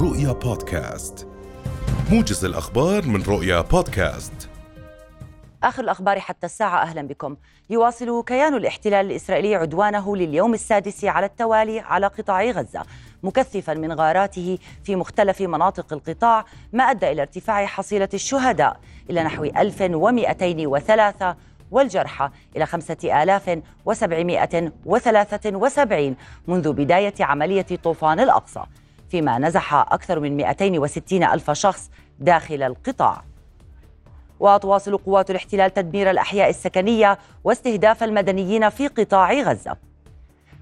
رؤيا بودكاست. موجز الأخبار من رؤيا بودكاست. آخر الأخبار حتى الساعة أهلا بكم. يواصل كيان الاحتلال الإسرائيلي عدوانه لليوم السادس على التوالي على قطاع غزة مكثفا من غاراته في مختلف مناطق القطاع ما أدى إلى ارتفاع حصيلة الشهداء إلى نحو 1203 والجرحى إلى 5773 منذ بداية عملية طوفان الأقصى. فيما نزح أكثر من 260 ألف شخص داخل القطاع. وتواصل قوات الاحتلال تدمير الأحياء السكنية واستهداف المدنيين في قطاع غزة.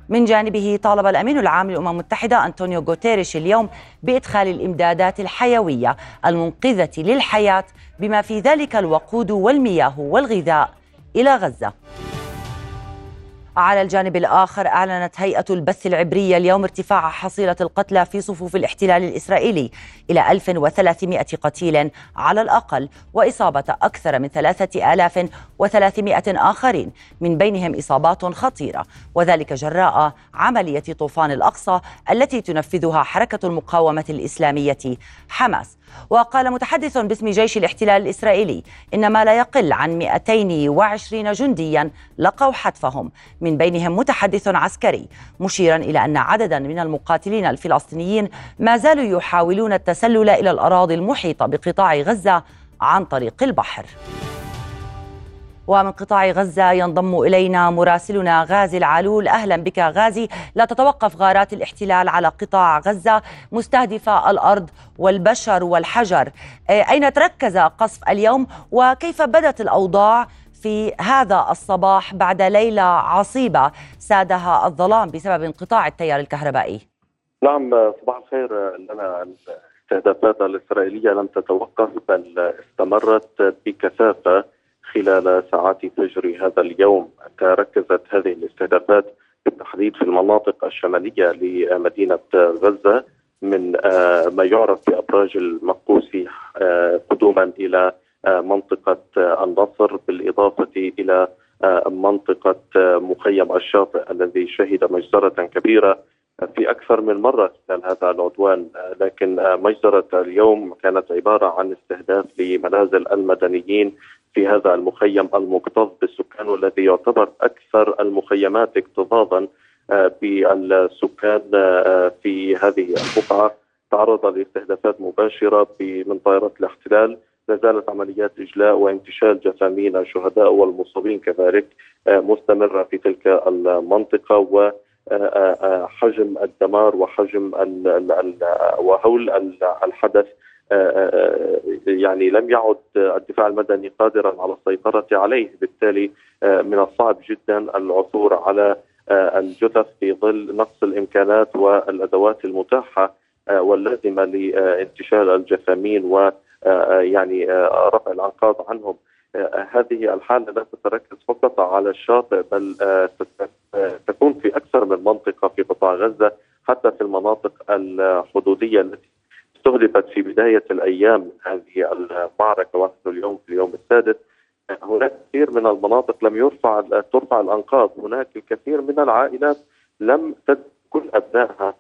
من جانبه طالب الأمين العام للأمم المتحدة أنطونيو غوتيريش اليوم بإدخال الإمدادات الحيوية المنقذة للحياة بما في ذلك الوقود والمياه والغذاء إلى غزة. على الجانب الآخر أعلنت هيئة البث العبرية اليوم ارتفاع حصيلة القتلى في صفوف الاحتلال الإسرائيلي إلى 1300 قتيل على الأقل وإصابة أكثر من 3300 آخرين من بينهم إصابات خطيرة وذلك جراء عملية طوفان الأقصى التي تنفذها حركة المقاومة الإسلامية حماس. وقال متحدث باسم جيش الاحتلال الإسرائيلي إن ما لا يقل عن 220 جنديا لقوا حتفهم من بينهم متحدث عسكري مشيرا إلى أن عددا من المقاتلين الفلسطينيين ما زالوا يحاولون التسلل إلى الأراضي المحيطة بقطاع غزة عن طريق البحر. ومن قطاع غزة ينضم إلينا مراسلنا غازي العلول. أهلا بك غازي. لا تتوقف غارات الاحتلال على قطاع غزة مستهدفة الأرض والبشر والحجر. أين تركز قصف اليوم؟ وكيف بدت الأوضاع؟ في هذا الصباح بعد ليلة عصيبة سادها الظلام بسبب انقطاع التيار الكهربائي. نعم صباح الخير. لنا الاستهدافات الإسرائيلية لم تتوقف بل استمرت بكثافة خلال ساعات فجر هذا اليوم. تركزت هذه الاستهدافات بالتحديد في المناطق الشمالية لمدينة غزة من ما يعرف بأبراج المقوسي قدوما إلى منطقة النصر بالإضافة إلى منطقة مخيم الشاطئ الذي شهد مجزرة كبيرة في أكثر من مرة خلال هذا العدوان. لكن مجزرة اليوم كانت عبارة عن استهداف لمنازل المدنيين في هذا المخيم المكتظ بالسكان والذي يعتبر أكثر المخيمات اكتظاظا بالسكان في هذه البقعة. تعرض لاستهدافات مباشرة من طائرات الاحتلال لا زالت عمليات إجلاء وانتشال جثامين الشهداء والمصابين كذلك مستمرة في تلك المنطقة و حجم الدمار وحجم وهول الحدث يعني لم يعد الدفاع المدني قادرا على السيطرة عليه. بالتالي من الصعب جدا العثور على الجثث في ظل نقص الإمكانات والأدوات المتاحة واللازمة لانتشال الجثامين و يعني رفع الأنقاض عنهم. هذه الحالة لا تتركز فقط على الشاطئ بل تكون في أكثر من منطقة في قطاع غزة حتى في المناطق الحدودية التي استهدفت في بداية الأيام من هذه المعركة ونحن اليوم في اليوم السادس. هناك كثير من المناطق لم يرفع ترفع الأنقاض. هناك الكثير من العائلات لم تد كل أبنائها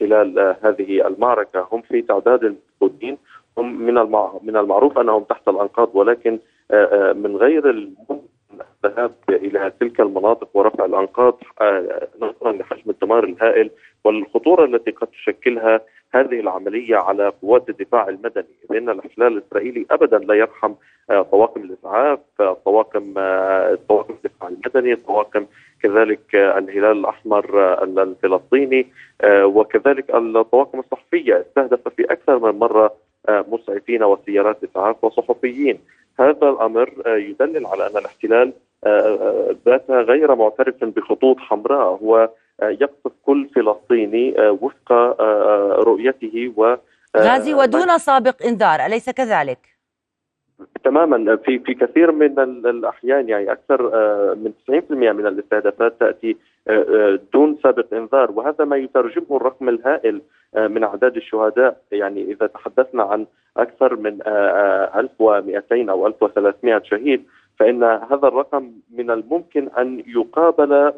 خلال هذه المعركة. هم في تعداد المفقودين هم من من المعروف أنهم تحت الأنقاض ولكن من غير الذهاب إلى تلك المناطق ورفع الأنقاض نظرا لحجم الدمار الهائل والخطورة التي قد تشكلها هذه العملية على قوات الدفاع المدني لأن الاحتلال الإسرائيلي ابدا لا يرحم طواقم الإسعاف طواقم طواقم الدفاع المدني طواقم كذلك الهلال الأحمر الفلسطيني وكذلك الطواقم الصحفية استهدف في أكثر من مرة مسعفين وسيارات إسعاف وصحفيين هذا الأمر يدلل على أن الاحتلال بات غير معترف بخطوط حمراء هو يقصف كل فلسطيني وفق رؤيته و غازي ودون سابق إنذار أليس كذلك؟ تماما. في في كثير من الأحيان يعني أكثر من 90% من الاستهدافات تأتي دون سابق إنذار. وهذا ما يترجمه الرقم الهائل من أعداد الشهداء. يعني إذا تحدثنا عن أكثر من 1200 أو 1300 شهيد فإن هذا الرقم من الممكن أن يقابل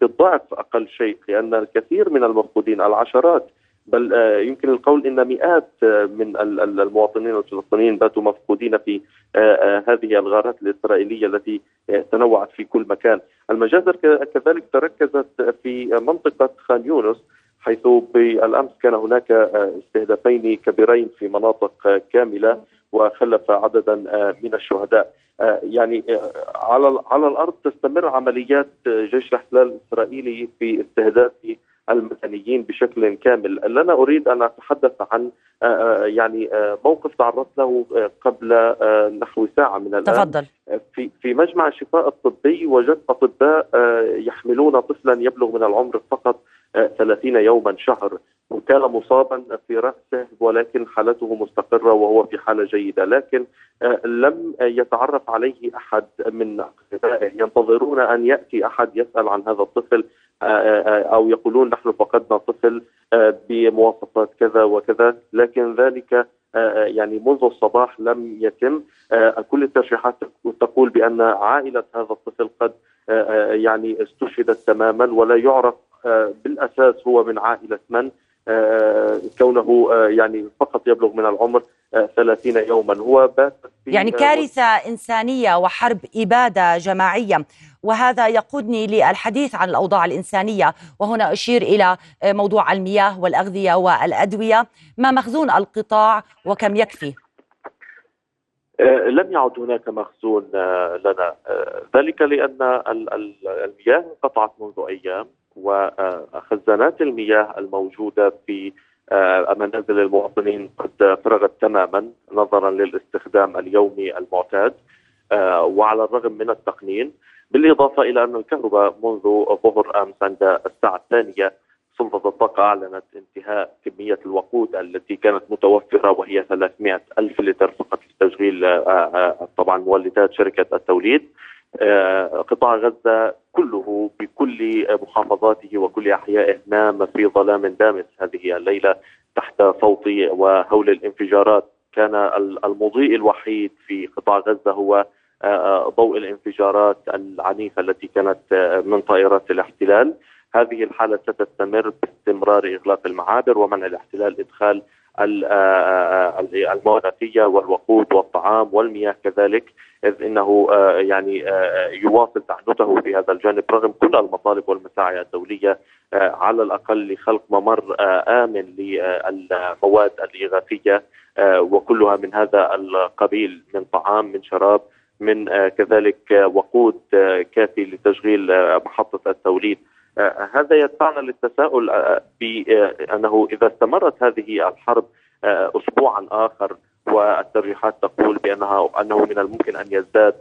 بالضعف أقل شيء لأن الكثير من المفقودين العشرات بل يمكن القول إن مئات من المواطنين الفلسطينيين باتوا مفقودين في هذه الغارات الإسرائيلية التي تنوعت في كل مكان. المجازر كذلك تركزت في منطقة خان يونس حيث بالأمس كان هناك استهدافين كبيرين في مناطق كاملة وخلف عددا من الشهداء. يعني على على الأرض تستمر عمليات جيش الاحتلال الإسرائيلي في استهداف المدنيين بشكل كامل. لنا أريد أن أتحدث عن آه، آه، يعني آه، موقف تعرضت له قبل نحو ساعة من الآن. تفضل. في في مجمع الشفاء الطبي وجدت أطباء يحملون طفلا يبلغ من العمر فقط 30 يوما شهر. وكان مصابا في رأسه ولكن حالته مستقرة وهو في حالة جيدة. لكن لم يتعرف عليه أحد من اقربائه ينتظرون أن يأتي أحد يسأل عن هذا الطفل. أو يقولون نحن فقدنا طفل بمواصفات كذا وكذا لكن ذلك يعني منذ الصباح لم يتم. كل الترشيحات تقول بأن عائلة هذا الطفل قد يعني استشهدت تماما ولا يعرف بالأساس هو من عائلة من كونه يعني فقط يبلغ من العمر. 30 يوما. هو بات يعني كارثة إنسانية وحرب إبادة جماعية وهذا يقودني للحديث عن الأوضاع الإنسانية. وهنا أشير إلى موضوع المياه والأغذية والأدوية. ما مخزون القطاع وكم يكفي؟ آه، لم يعد هناك مخزون آه، لنا. آه، ذلك لأن المياه انقطعت منذ أيام وخزانات المياه الموجودة في منازل المواطنين قد فرغت تماما نظرا للاستخدام اليومي المعتاد وعلى الرغم من التقنين بالإضافة إلى أن الكهرباء منذ ظهر أمس عند الساعة الثانية سلطة الطاقة أعلنت انتهاء كمية الوقود التي كانت متوفرة وهي 300 ألف لتر فقط لتشغيل آه، آه، طبعا مولدات شركة التوليد. آه، قطاع غزة كله بكل محافظاته وكل أحيائه نام في ظلام دامس هذه الليلة تحت صوت وهول الانفجارات. كان المضيء الوحيد في قطاع غزة هو ضوء الانفجارات العنيفة التي كانت من طائرات الاحتلال. هذه الحالة ستستمر باستمرار إغلاق المعابر ومنع الاحتلال إدخال المواد والوقود والطعام والمياه كذلك إذ إنه يعني يواصل تعنته في هذا الجانب رغم كل المطالب والمساعي الدولية على الأقل لخلق ممر آمن للمواد الاغاثيه وكلها من هذا القبيل من طعام من شراب من آه، كذلك آه، وقود آه، كافي لتشغيل محطة التوليد. هذا يدفعنا للتساؤل بأنه إذا استمرت هذه الحرب أسبوعا آخر والترجيحات تقول بأنها أنه من الممكن أن يزداد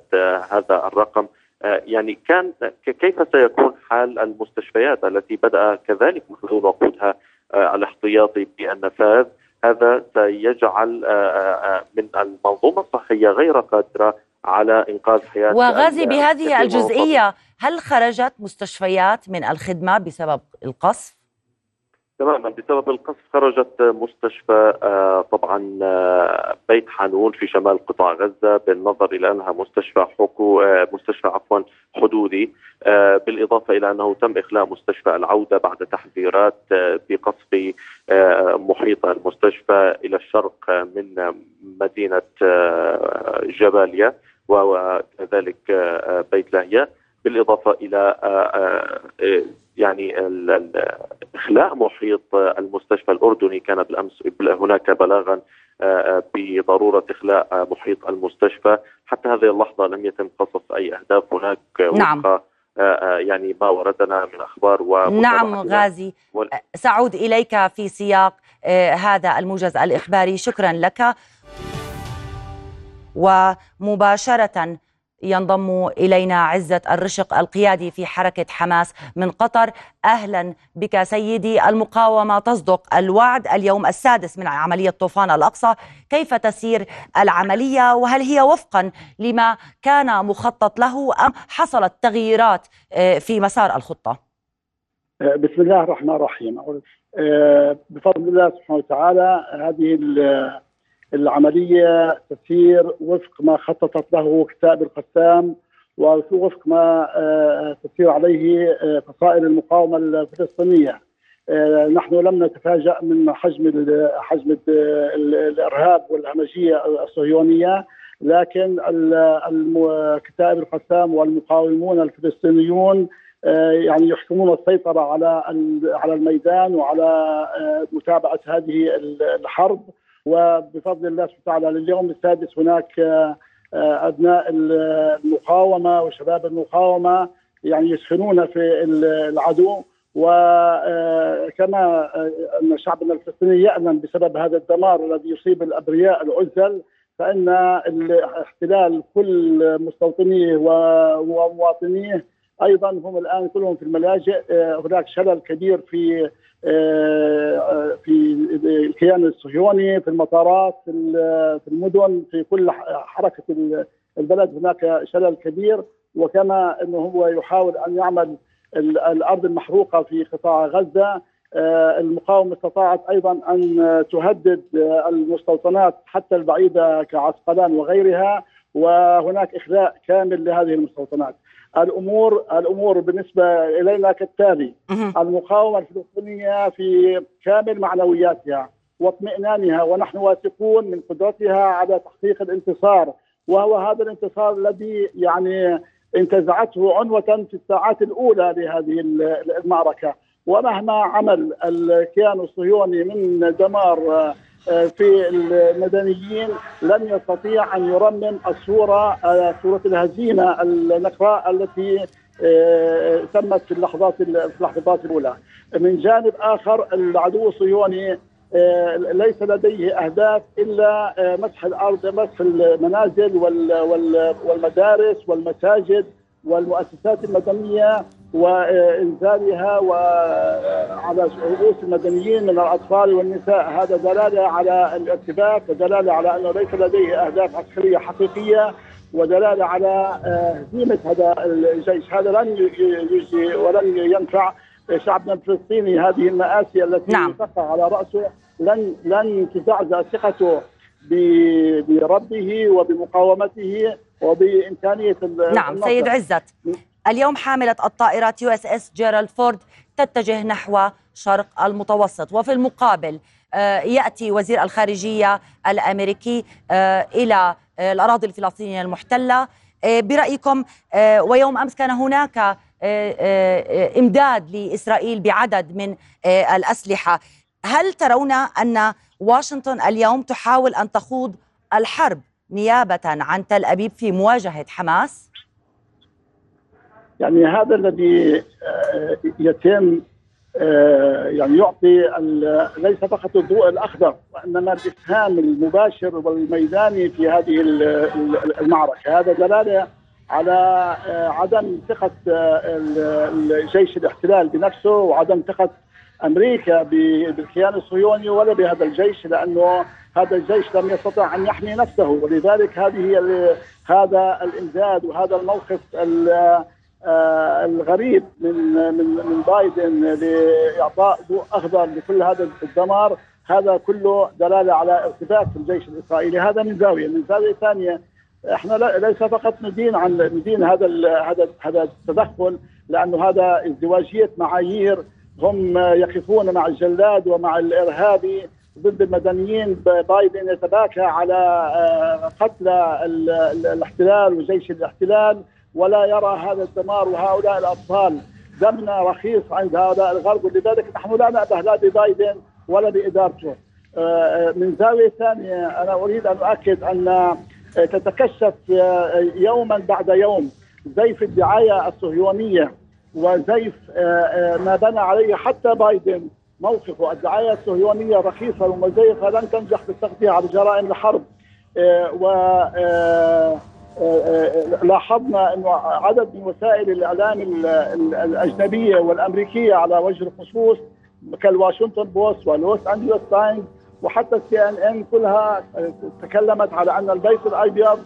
هذا الرقم يعني كان كيف سيكون حال المستشفيات التي بدأ كذلك مخزون وقودها الاحتياطي بالنفاذ هذا سيجعل من المنظومة الصحية غير قادرة على إنقاذ حياة وغازي بهذه الجزئية هل خرجت مستشفيات من الخدمة بسبب القصف؟ تماما بسبب القصف خرجت مستشفى آه، طبعا آه، بيت حانون في شمال قطاع غزة. بالنظر إلى أنها مستشفى حكو آه، مستشفى عفوا حدودي. بالإضافة إلى أنه تم إخلاء مستشفى العودة بعد تحذيرات بقصف محيط المستشفى إلى الشرق من مدينة جباليا وكذلك بيت لاهيا بالإضافة إلى يعني إخلاء محيط المستشفى الأردني. كان بالامس هناك بلاغا بضرورة إخلاء محيط المستشفى. حتى هذه اللحظة لم يتم قصف أي أهداف. هناك نعم. يعني ما وردنا من أخبار نعم غازي. سأعود إليك في سياق هذا الموجز الإخباري. شكرا لك. ومباشرة ينضم إلينا عزة الرشق القيادي في حركة حماس من قطر. أهلا بك سيدي المقاومة تصدق الوعد اليوم السادس من عملية طوفان الأقصى. كيف تسير العملية؟ وهل هي وفقا لما كان مخطط له أم حصلت تغييرات آه، في مسار الخطة؟ آه، بسم الله الرحمن الرحيم. آه، بفضل الله سبحانه وتعالى هذه العملية تسير وفق ما خططت له كتاب القسام ووفق ما آه، تسير عليه آه، فصائل المقاومة الفلسطينية. نحن لم نتفاجأ من حجم حجم الإرهاب والهمجية الصهيونية لكن كتائب القسام والمقاومون الفلسطينيون يعني يحكمون السيطرة على على الميدان وعلى متابعة هذه الحرب. وبفضل الله سبحانه وتعالى لليوم السادس هناك أبناء المقاومة وشباب المقاومة يعني يسخنون في العدو وكما أن شعبنا الفلسطيني يألم بسبب هذا الدمار الذي يصيب الأبرياء العزل فإن احتلال كل مستوطنيه ومواطنيه أيضا هم الآن كلهم في الملاجئ هناك شلل كبير في في الكيان الصهيوني في المطارات في المدن في كل حركة البلد هناك شلل كبير وكما إنه هو يحاول أن يعمل الأرض المحروقة في قطاع غزة المقاومة استطاعت أيضا أن تهدد المستوطنات حتى البعيدة كعسقلان وغيرها وهناك إخلاء كامل لهذه المستوطنات. الأمور الأمور بالنسبة إلينا كالتالي. المقاومة الفلسطينية في كامل معنوياتها واطمئنانها ونحن واثقون من قدرتها على تحقيق الانتصار. وهو هذا الانتصار الذي يعني انتزعته عنوة في الساعات الأولى لهذه المعركة. ومهما عمل الكيان الصهيوني من دمار في المدنيين لن يستطيع أن يرمم الصورة صورة الهزيمة النقراء التي تمت في اللحظات في اللحظات الأولى. من جانب آخر العدو الصهيوني ليس لديه أهداف إلا مسح الأرض مسح المنازل والمدارس والمساجد والمؤسسات المدنية وانزالها وعلى رؤوس المدنيين من الأطفال والنساء هذا دلالة على الارتباك ودلالة على أنه ليس لديه أهداف عسكرية حقيقية ودلالة على هزيمة هذا الجيش هذا لن يجزي ولن ينفع شعبنا الفلسطيني هذه المآسي التي نعم. تقع على رأسه لن لن تزعزع ثقته بربه وبمقاومته وبإمكانية نعم النصر. سيد عزت اليوم حاملة الطائرات يو إس إس جيرالد فورد تتجه نحو شرق المتوسط وفي المقابل يأتي وزير الخارجية الأمريكي إلى الأراضي الفلسطينية المحتلة. برأيكم ويوم أمس كان هناك إمداد لإسرائيل بعدد من الأسلحة. هل ترون أن واشنطن اليوم تحاول أن تخوض الحرب نيابة عن تل أبيب في مواجهة حماس؟ يعني هذا الذي يتم يعني يعطي ليس فقط الضوء الأخضر وإنما الاسهام المباشر والميداني في هذه المعركة. هذا دلالة على عدم ثقة الجيش الاحتلال بنفسه وعدم ثقة أمريكا بالكيان الصهيوني ولا بهذا الجيش لأنه هذا الجيش لم يستطع أن يحمي نفسه. ولذلك هذه هذا الإمداد وهذا الموقف الغريب من من من بايدن لإعطاء ضوء أخضر لكل هذا الدمار هذا كله دلالة على ارتباك الجيش الإسرائيلي. هذا من زاوية، من زاوية ثانية إحنا ليس فقط ندين عن ندين هذا هذا هذا التدخل لأنه هذا ازدواجية معايير هم يقفون مع الجلاد ومع الارهابي ضد المدنيين. بايدن يتباكى على قتل الاحتلال وجيش الاحتلال. ولا يرى هذا الدمار وهؤلاء الأطفال دمنا رخيص عند هؤلاء الغرب ولذلك نحن لا نأبه لا ببايدن ولا بإدارته. من زاوية ثانية أنا أريد أن أؤكد أن تتكشف يوما بعد يوم زيف الدعاية الصهيونية وزيف ما بنى عليه حتى بايدن. موقفه الدعاية الصهيونية رخيصة ومزيفة لن تنجح بالتغطيه على جرائم الحرب و لاحظنا إنه عدد من وسائل الاعلام الأجنبية والأمريكية على وجه الخصوص كالواشنطن بوست ولوس أنجلوس تايمز وحتى السي إن إن كلها تكلمت على أن البيت الأبيض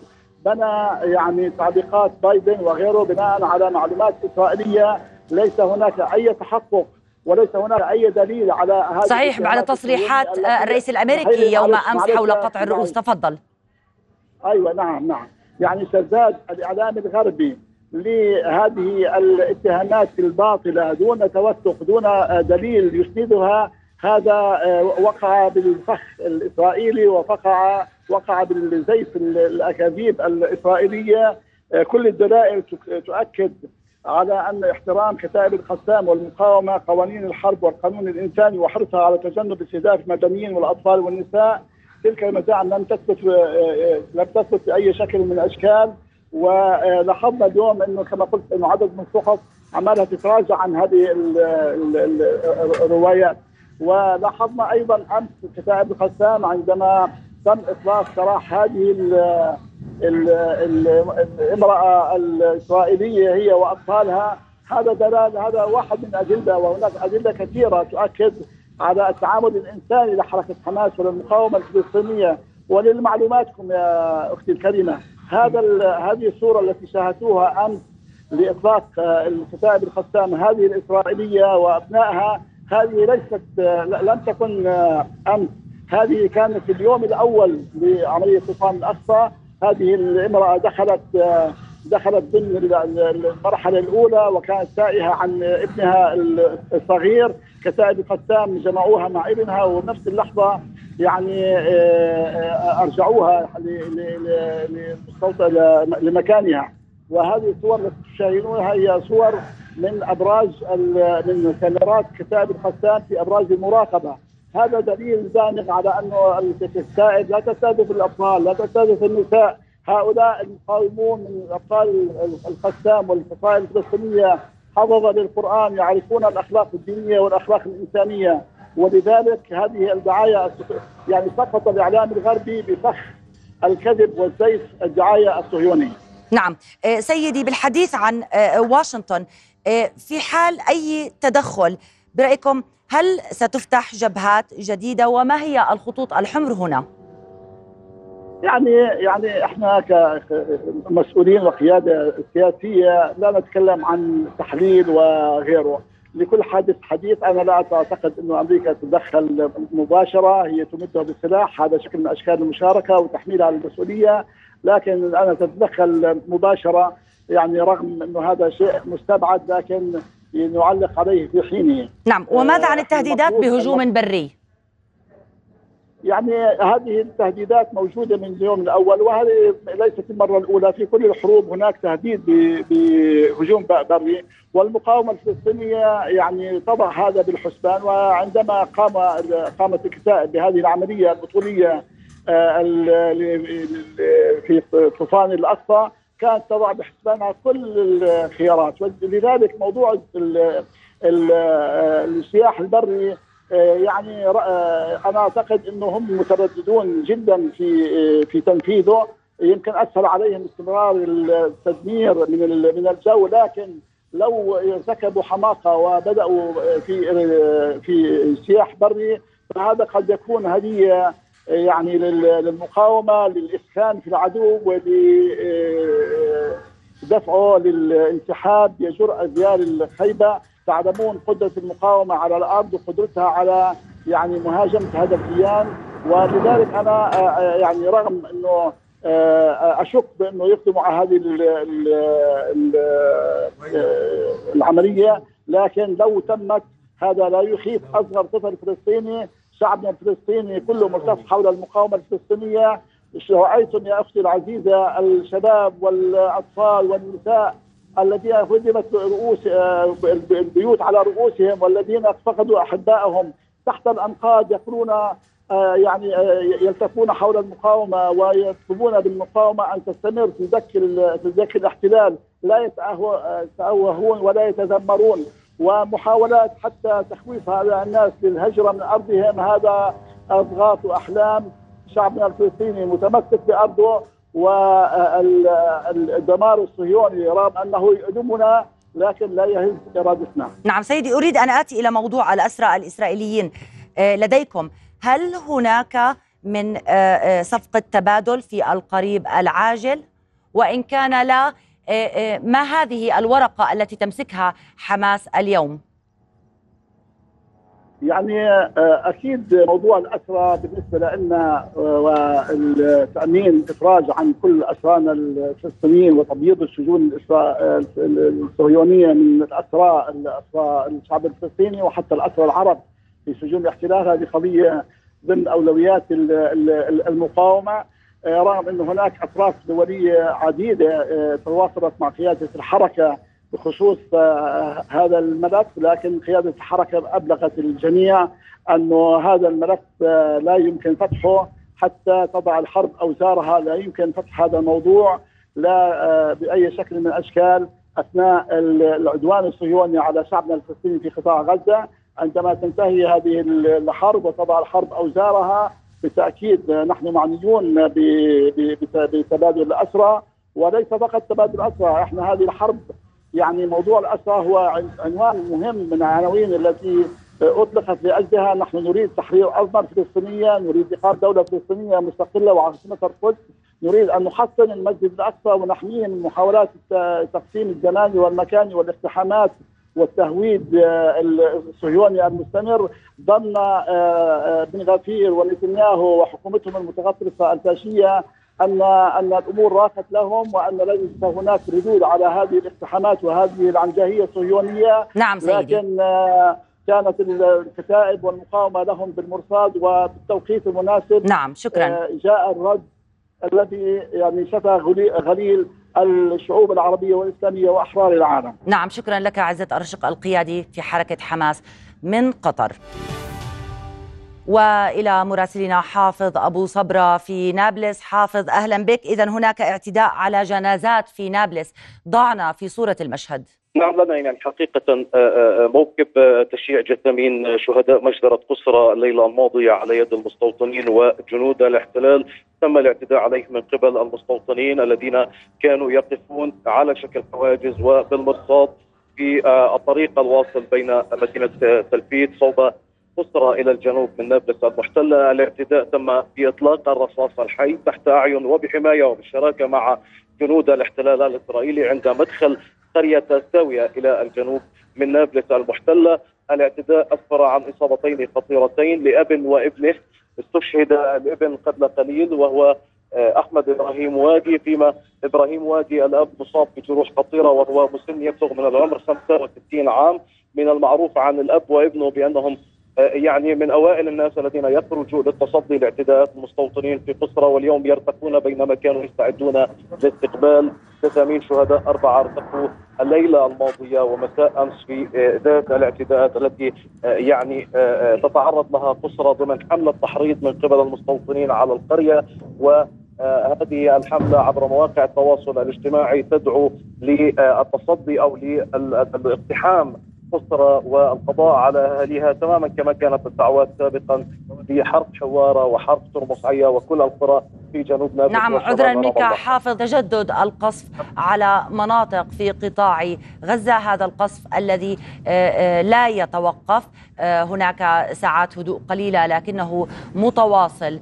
بنى يعني تعليقات بايدن وغيره بناء على معلومات إسرائيلية. ليس هناك أي تحقق وليس هناك أي دليل على هذه صحيح بعد تصريحات الرئيس الأمريكي يوم أمس حول قطع الرؤوس. تفضل. أيوه نعم نعم. يعني تزداد الإعلام الغربي لهذه الاتهامات الباطلة دون توثق دون دليل يسندها. هذا وقع بالفخ الإسرائيلي وقع وقع بالزيف الأكاذيب الإسرائيلية. كل الدلائل تؤكد على أن احترام كتائب القسام والمقاومة قوانين الحرب والقانون الإنساني وحرصها على تجنب استهداف المدنيين والأطفال والنساء. تلك المزاعم لم تثبت لم تثبت بأي شكل من الأشكال. ولاحظنا اليوم إنه كما قلت إنه عدد من الصحف عمالها تتراجع عن هذه الروايات ولاحظنا أيضا أمس كتائب القسام عندما تم إطلاق سراح هذه الامرأة الإسرائيلية هي وأطفالها. هذا دلال هذا واحد من أدلة وهناك أدلة كثيرة تؤكد على التعامل الإنساني لحركة حماس وللمقاومة الفلسطينية وللمعلوماتكم يا أختي الكريمة. هذا هذه الصورة التي شاهدتوها أمس لإطلاق الكتائب القسام هذه الإسرائيلية وأبنائها هذه ليست لم تكن أمس. هذه كانت اليوم الأول لعملية طوفان الأقصى. هذه الامرأة دخلت دخلت ضمن المرحلة الأولى وكانت تائهه عن ابنها الصغير. كتائب القسام جمعوها مع ابنها ونفس اللحظة يعني أرجعوها لمكانها. وهذه الصور التي تشاهدونها هي صور من أبراج من كاميرات كتائب القسام في أبراج المراقبة. هذا دليل دامغ على أنه الكتائب لا تستهدف الأطفال لا تستهدف النساء. هؤلاء المقاومون من ابطال القسام والفصائل الفلسطينية حفظ للقرآن يعرفون الأخلاق الدينية والأخلاق الإنسانية ولذلك هذه الدعاية يعني سقط الإعلام الغربي بفخ الكذب والزيف الدعاية الصهيوني. نعم سيدي بالحديث عن واشنطن في حال أي تدخل برأيكم هل ستفتح جبهات جديدة وما هي الخطوط الحمر هنا؟ يعني يعني إحنا كمسؤولين وقيادة سياسية لا نتكلم عن تحليل وغيره. لكل حادث حديث أنا لا أعتقد إنه أمريكا تتدخل مباشرة هي تمدها بالسلاح. هذا شكل من أشكال المشاركة وتحميلها على المسؤوليه لكن أنا تتدخل مباشرة يعني رغم إنه هذا شيء مستبعد لكن نعلق عليه في حينه. نعم وماذا عن التهديدات بهجوم بري؟ يعني هذه التهديدات موجودة من اليوم الأول وهذه ليست المرة الأولى. في كل الحروب هناك تهديد بهجوم بري والمقاومة الفلسطينية يعني تضع هذا بالحسبان وعندما قام قامت الكتائب بهذه العملية البطولية في طوفان الأقصى كانت تضع بحسبانها كل الخيارات. ولذلك موضوع السياح البري يعني أنا أعتقد انه هم مترددون جدا في في تنفيذه. يمكن أسهل عليهم استمرار التدمير من من الجو لكن لو ارتكبوا حماقة وبدأوا في في سياح بري فهذا قد يكون هدية يعني للمقاومة للإسكان في العدو ولدفعه للانسحاب بجرأه ديال الخيبة. تعلمون قدرة المقاومة على الأرض وقدرتها على يعني مهاجمة هذا الكيان ولذلك أنا يعني رغم إنه أشك بأنه يقدموا على هذه العملية لكن لو تمت هذا لا يخيف أصغر طفل فلسطيني شعبنا الفلسطيني كله ملتف حول المقاومة الفلسطينية. رايتم يا أختي العزيزة الشباب والأطفال والنساء الذين هدمت رؤوس البيوت على رؤوسهم والذين فقدوا احبائهم تحت الأنقاض يقولون يعني يلتفون حول المقاومة ويطلبون بالمقاومة أن تستمر في ذك في ذك الاحتلال. لا يتأوهون ولا يتذمرون. ومحاولات حتى تخويف هذا الناس للهجرة من أرضهم هذا اضغاث واحلام شعبنا الفلسطيني متمسك بأرضه. والدمار الصهيوني رغم أنه يؤلمنا لكن لا يهز ارادتنا. نعم سيدي أريد أن آتي إلى موضوع الأسرى الإسرائيليين لديكم هل هناك من صفقة تبادل في القريب العاجل وإن كان لا ما هذه الورقة التي تمسكها حماس اليوم؟ يعني آه، أكيد موضوع الأسرى بالنسبة لنا والتأمين افراج عن كل اسرانا الفلسطينيين وتبييض السجون الصهيونيه من الأسرى الأسرى الشعب الفلسطيني وحتى الأسرى العرب في سجون الاحتلال. هذه قضية ضمن أولويات المقاومة. آه، رغم إن هناك أطراف دولية عديدة آه، تواصلت مع قيادة الحركة بخصوص آه، هذا الملف لكن قيادة الحركة أبلغت الجميع أنه هذا الملف لا يمكن فتحه. حتى تضع الحرب أوزارها لا يمكن فتح هذا الموضوع لا بأي شكل من الأشكال أثناء العدوان الصهيوني على شعبنا الفلسطيني في قطاع غزة. عندما تنتهي هذه الحرب وتضع الحرب أوزارها بالتاكيد نحن معنيون بتبادل الأسرى وليس فقط تبادل الأسرى إحنا هذه الحرب يعني موضوع الاسرى هو عنوان مهم من العناوين التي أطلقت لأجلها. نحن نريد تحرير ارضنا الفلسطينيه، نريد اقامه دولة فلسطينية مستقلة وعاصمتها القدس، نريد أن نحسن المسجد الأقصى ونحميه من محاولات التقسيم الزماني والمكاني والاقتحامات والتهويد الصهيوني المستمر ظن آه، آه، بن غفير ونتنياهو وحكومتهم المتغطرسة الفاشية. أن أن الأمور راقت لهم وأن ليس هناك ردود على هذه الاقتحامات وهذه العنجهية الصهيونية. نعم سيدي. لكن كانت الكتائب والمقاومة لهم بالمرصاد وبالتوقيت المناسب نعم شكرا. جاء الرد الذي يعني شفى غليل الشعوب العربية والإسلامية وأحرار العالم. نعم شكرا لك عزة أرشق القيادي في حركة حماس من قطر. وإلى مراسلنا حافظ أبو صبرة في نابلس. حافظ أهلا بك. اذا هناك اعتداء على جنازات في نابلس. ضعنا في صورة المشهد. نعم لنا يعني حقيقة آه، آه، موكب آه، تشييع جثامين شهداء مجزرة قسرى الليلة الماضية على يد المستوطنين وجنود الاحتلال. تم الاعتداء عليه من قبل المستوطنين الذين كانوا يقفون على شكل حواجز وبالمرصاد في الطريق الواصل بين مدينة تلفيت. صوب قسرى إلى الجنوب من نابلس المحتلة، الاعتداء تم بإطلاق الرصاص الحي تحت أعين وبحماية وبالشراكه مع جنود الاحتلال الإسرائيلي عند مدخل قرية الساوية إلى الجنوب من نابلس المحتلة. الاعتداء أسفر عن إصابتين خطيرتين لأب وابنه. استشهد الابن قبل قليل وهو آه، أحمد إبراهيم وادي فيما إبراهيم وادي الأب مصاب بجروح خطيرة وهو مسن يبلغ من العمر 65 عام. من المعروف عن الأب وابنه بأنهم يعني من أوائل الناس الذين يخرجوا للتصدي لاعتداءات المستوطنين في قسرى واليوم يرتقون بينما كانوا يستعدون لاستقبال تسامين شهداء أربعة ارتقوا الليلة الماضية ومساء أمس في آه، ذات الاعتداءات التي آه، يعني تتعرض لها قسرى ضمن حملة تحريض من قبل المستوطنين على القرية و هذه الحملة عبر مواقع التواصل الاجتماعي تدعو للتصدي أو للاقتحام الأسرة والقضاء على أهاليها تماما كما كانت الدعوات سابقا في حرب حوارة وحرب ترمصعية وكل القرى في جنوب نابلس نعم عذرا منك حافظ تجدد القصف على مناطق في قطاع غزة هذا القصف الذي آه، آه، لا يتوقف. آه، هناك ساعات هدوء قليلة لكنه متواصل.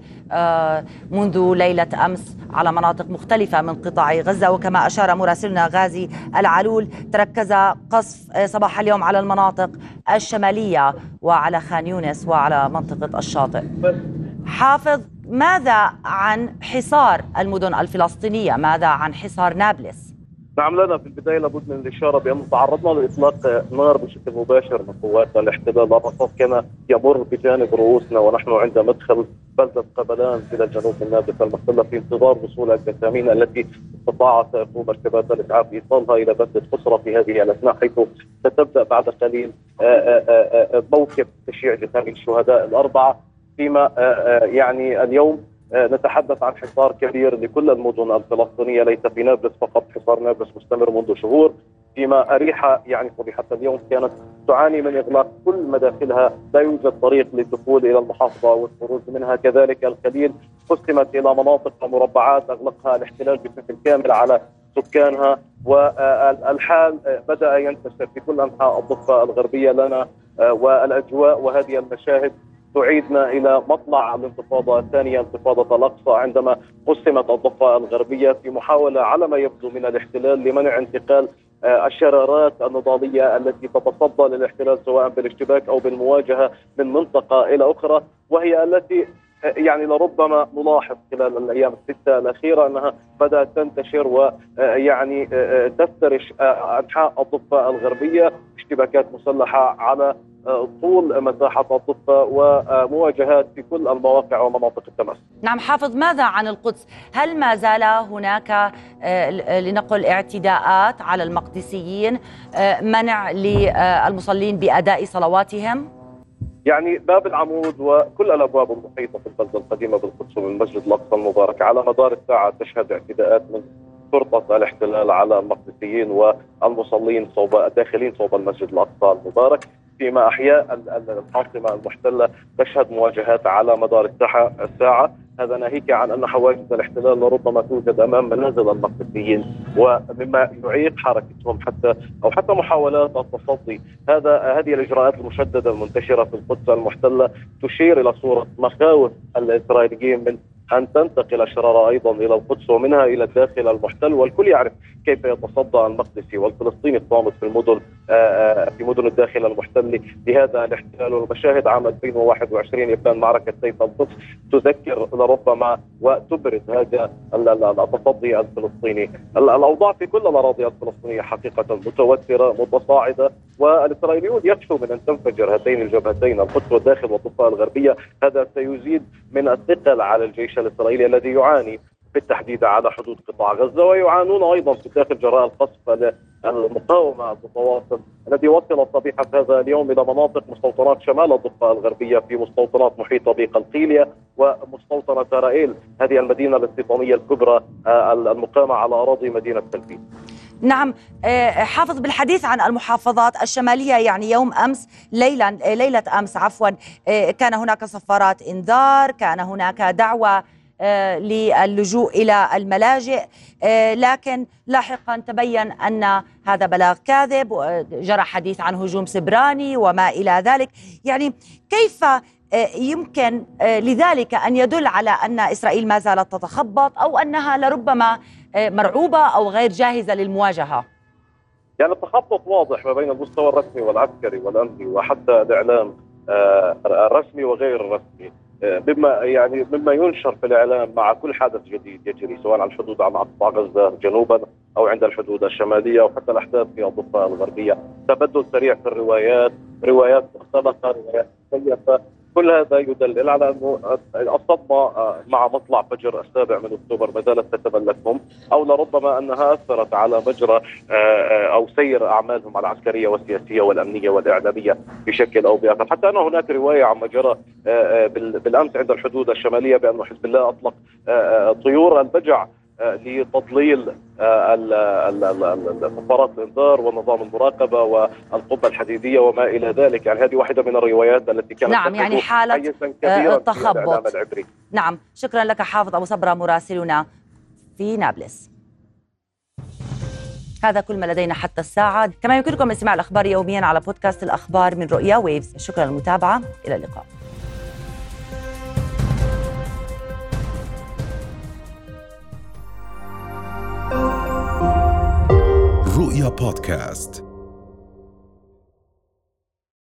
منذ ليلة أمس على مناطق مختلفة من قطاع غزة. وكما أشار مراسلنا غازي العلول تركز قصف صباح اليوم على المناطق الشمالية وعلى خان يونس وعلى منطقة الشاطئ. حافظ ماذا عن حصار المدن الفلسطينية؟ ماذا عن حصار نابلس؟ نعم لنا في البداية لابد من الإشارة بأن تعرضنا لإطلاق نار بشكل مباشر من قوات الاحتلال. الرصاص كان يمر بجانب رؤوسنا ونحن عند مدخل بلدة قبلان إلى الجنوب من نابلس المحتلة في انتظار وصول الجسامين التي استطاعت مركبات الإسعاف إيصالها إلى بلدة قسرة في هذه الأثناء حيث ستبدأ بعد قليل آه، آه، آه، موكب تشييع جسامين الشهداء الأربعة فيما يعني اليوم نتحدث عن حصار كبير لكل المدن الفلسطينية ليس في نابلس فقط حصار نابلس مستمر منذ شهور فيما اريحا يعني حتى اليوم كانت تعاني من إغلاق كل مداخلها. لا يوجد طريق للدخول إلى المحافظة والخروج منها. كذلك الخليل قسمت إلى مناطق ومربعات أغلقها الاحتلال بشكل كامل على سكانها والحال بدأ ينتشر في كل أنحاء الضفة الغربية لنا والأجواء وهذه المشاهد تعيدنا إلى مطلع الانتفاضه الثانية انتفاضة الأقصى عندما قسمت الضفة الغربية في محاولة على ما يبدو من الاحتلال لمنع انتقال الشرارات النضالية التي تتصدى للاحتلال سواء بالاشتباك أو بالمواجهة من منطقة إلى أخرى وهي التي يعني لربما نلاحظ خلال الأيام الستة الأخيرة أنها بدأت تنتشر ويعني تفترش أنحاء الضفة الغربية اشتباكات مسلحة على طول مساحة الضفة ومواجهات في كل المواقع ومناطق التماس نعم حافظ ماذا عن القدس؟ هل ما زال هناك لنقل اعتداءات على المقدسيين منع للمصلين بأداء صلواتهم؟ يعني باب العمود وكل الأبواب المحيطة في البلدة القديمة بالقدس ومن المسجد الأقصى المبارك على مدار الساعة تشهد اعتداءات من شرطه الاحتلال على المقدسيين والمصلين صوب الداخلين صوب المسجد الأقصى المبارك. فيما أحياء العاصمه المحتلة تشهد مواجهات على مدار الساعة. هذا ناهيك عن أن حواجز الاحتلال لربما توجد أمام منازل المقدسيين ومما يعيق حركتهم حتى أو حتى محاولات التصدي. هذا هذه الإجراءات المشددة المنتشرة في القدس المحتلة تشير إلى صورة مخاوف الإسرائيليين من أن تنتقل الشراره أيضا إلى القدس ومنها إلى الداخل المحتل والكل يعرف كيف يتصدى المقدسي والفلسطيني الصامت في المدن في مدن الداخل المحتل. لهذا الاحتلال والمشاهد عام 2021 يبان معركة سيف القدس تذكر لربما وتبرز هذا التصدي الفلسطيني. الأوضاع في كل الأراضي الفلسطينية حقيقة متوترة متصاعدة والإسرائيليون يخشوا من أن تنفجر هاتين الجبهتين القدس والداخل والضفة الغربية. هذا سيزيد من الثقل على الجيش الإسرائيلي الذي يعاني بالتحديد على حدود قطاع غزة ويعانون أيضا في الداخل جراء القصف المقاومة المتواصل الذي وصل صبيحة هذا اليوم إلى مناطق مستوطنات شمال الضفة الغربية في مستوطنات محيطه بقلقيليه ومستوطنة رائيل هذه المدينة الاستيطانية الكبرى المقامة على أراضي مدينة تل نعم حافظ بالحديث عن المحافظات الشمالية يعني يوم أمس ليلا ليلة أمس عفوا كان هناك صفارات إنذار كان هناك دعوة للجوء إلى الملاجئ لكن لاحقا تبين أن هذا بلاغ كاذب جرى حديث عن هجوم سبراني وما إلى ذلك. يعني كيف يمكن لذلك أن يدل على أن إسرائيل ما زالت تتخبط أو أنها لربما مرعوبة أو غير جاهزة للمواجهة؟ يعني التخبط واضح ما بين المستوى الرسمي والعسكري والأمني وحتى الإعلام الرسمي وغير الرسمي. مما يعني مما ينشر في الإعلام مع كل حدث جديد يجري سواء على الحدود مع قطاع غزة جنوبا أو عند الحدود الشمالية أو حتى الأحداث في الضفة الغربية، تبدل سريع في الروايات، روايات مختلطه، روايات مزيفه، كل هذا يدلل على أنه الصدمة مع مطلع فجر السابع من أكتوبر ما زالت تتملكهم أو لربما أنها أثرت على مجرى أو سير أعمالهم العسكرية والسياسية والأمنية والإعلامية بشكل أو بآخر، حتى أن هناك رواية عما جرى بالأمس عند الحدود الشمالية بأن حزب الله أطلق طيور البجع لتضليل صفارات الانذار ونظام المراقبة والقبة الحديدية وما إلى ذلك. يعني هذه واحدة من الروايات التي كانت نعم يعني حالة تخبط. نعم. شكرا لك حافظ أبو صبرة مراسلنا في نابلس. هذا كل ما لدينا حتى الساعة. كما يمكنكم الاستماع الأخبار يوميا على بودكاست الأخبار من رؤيا ويفز. شكرا للمتابعة. إلى اللقاء. رؤيا بودكاست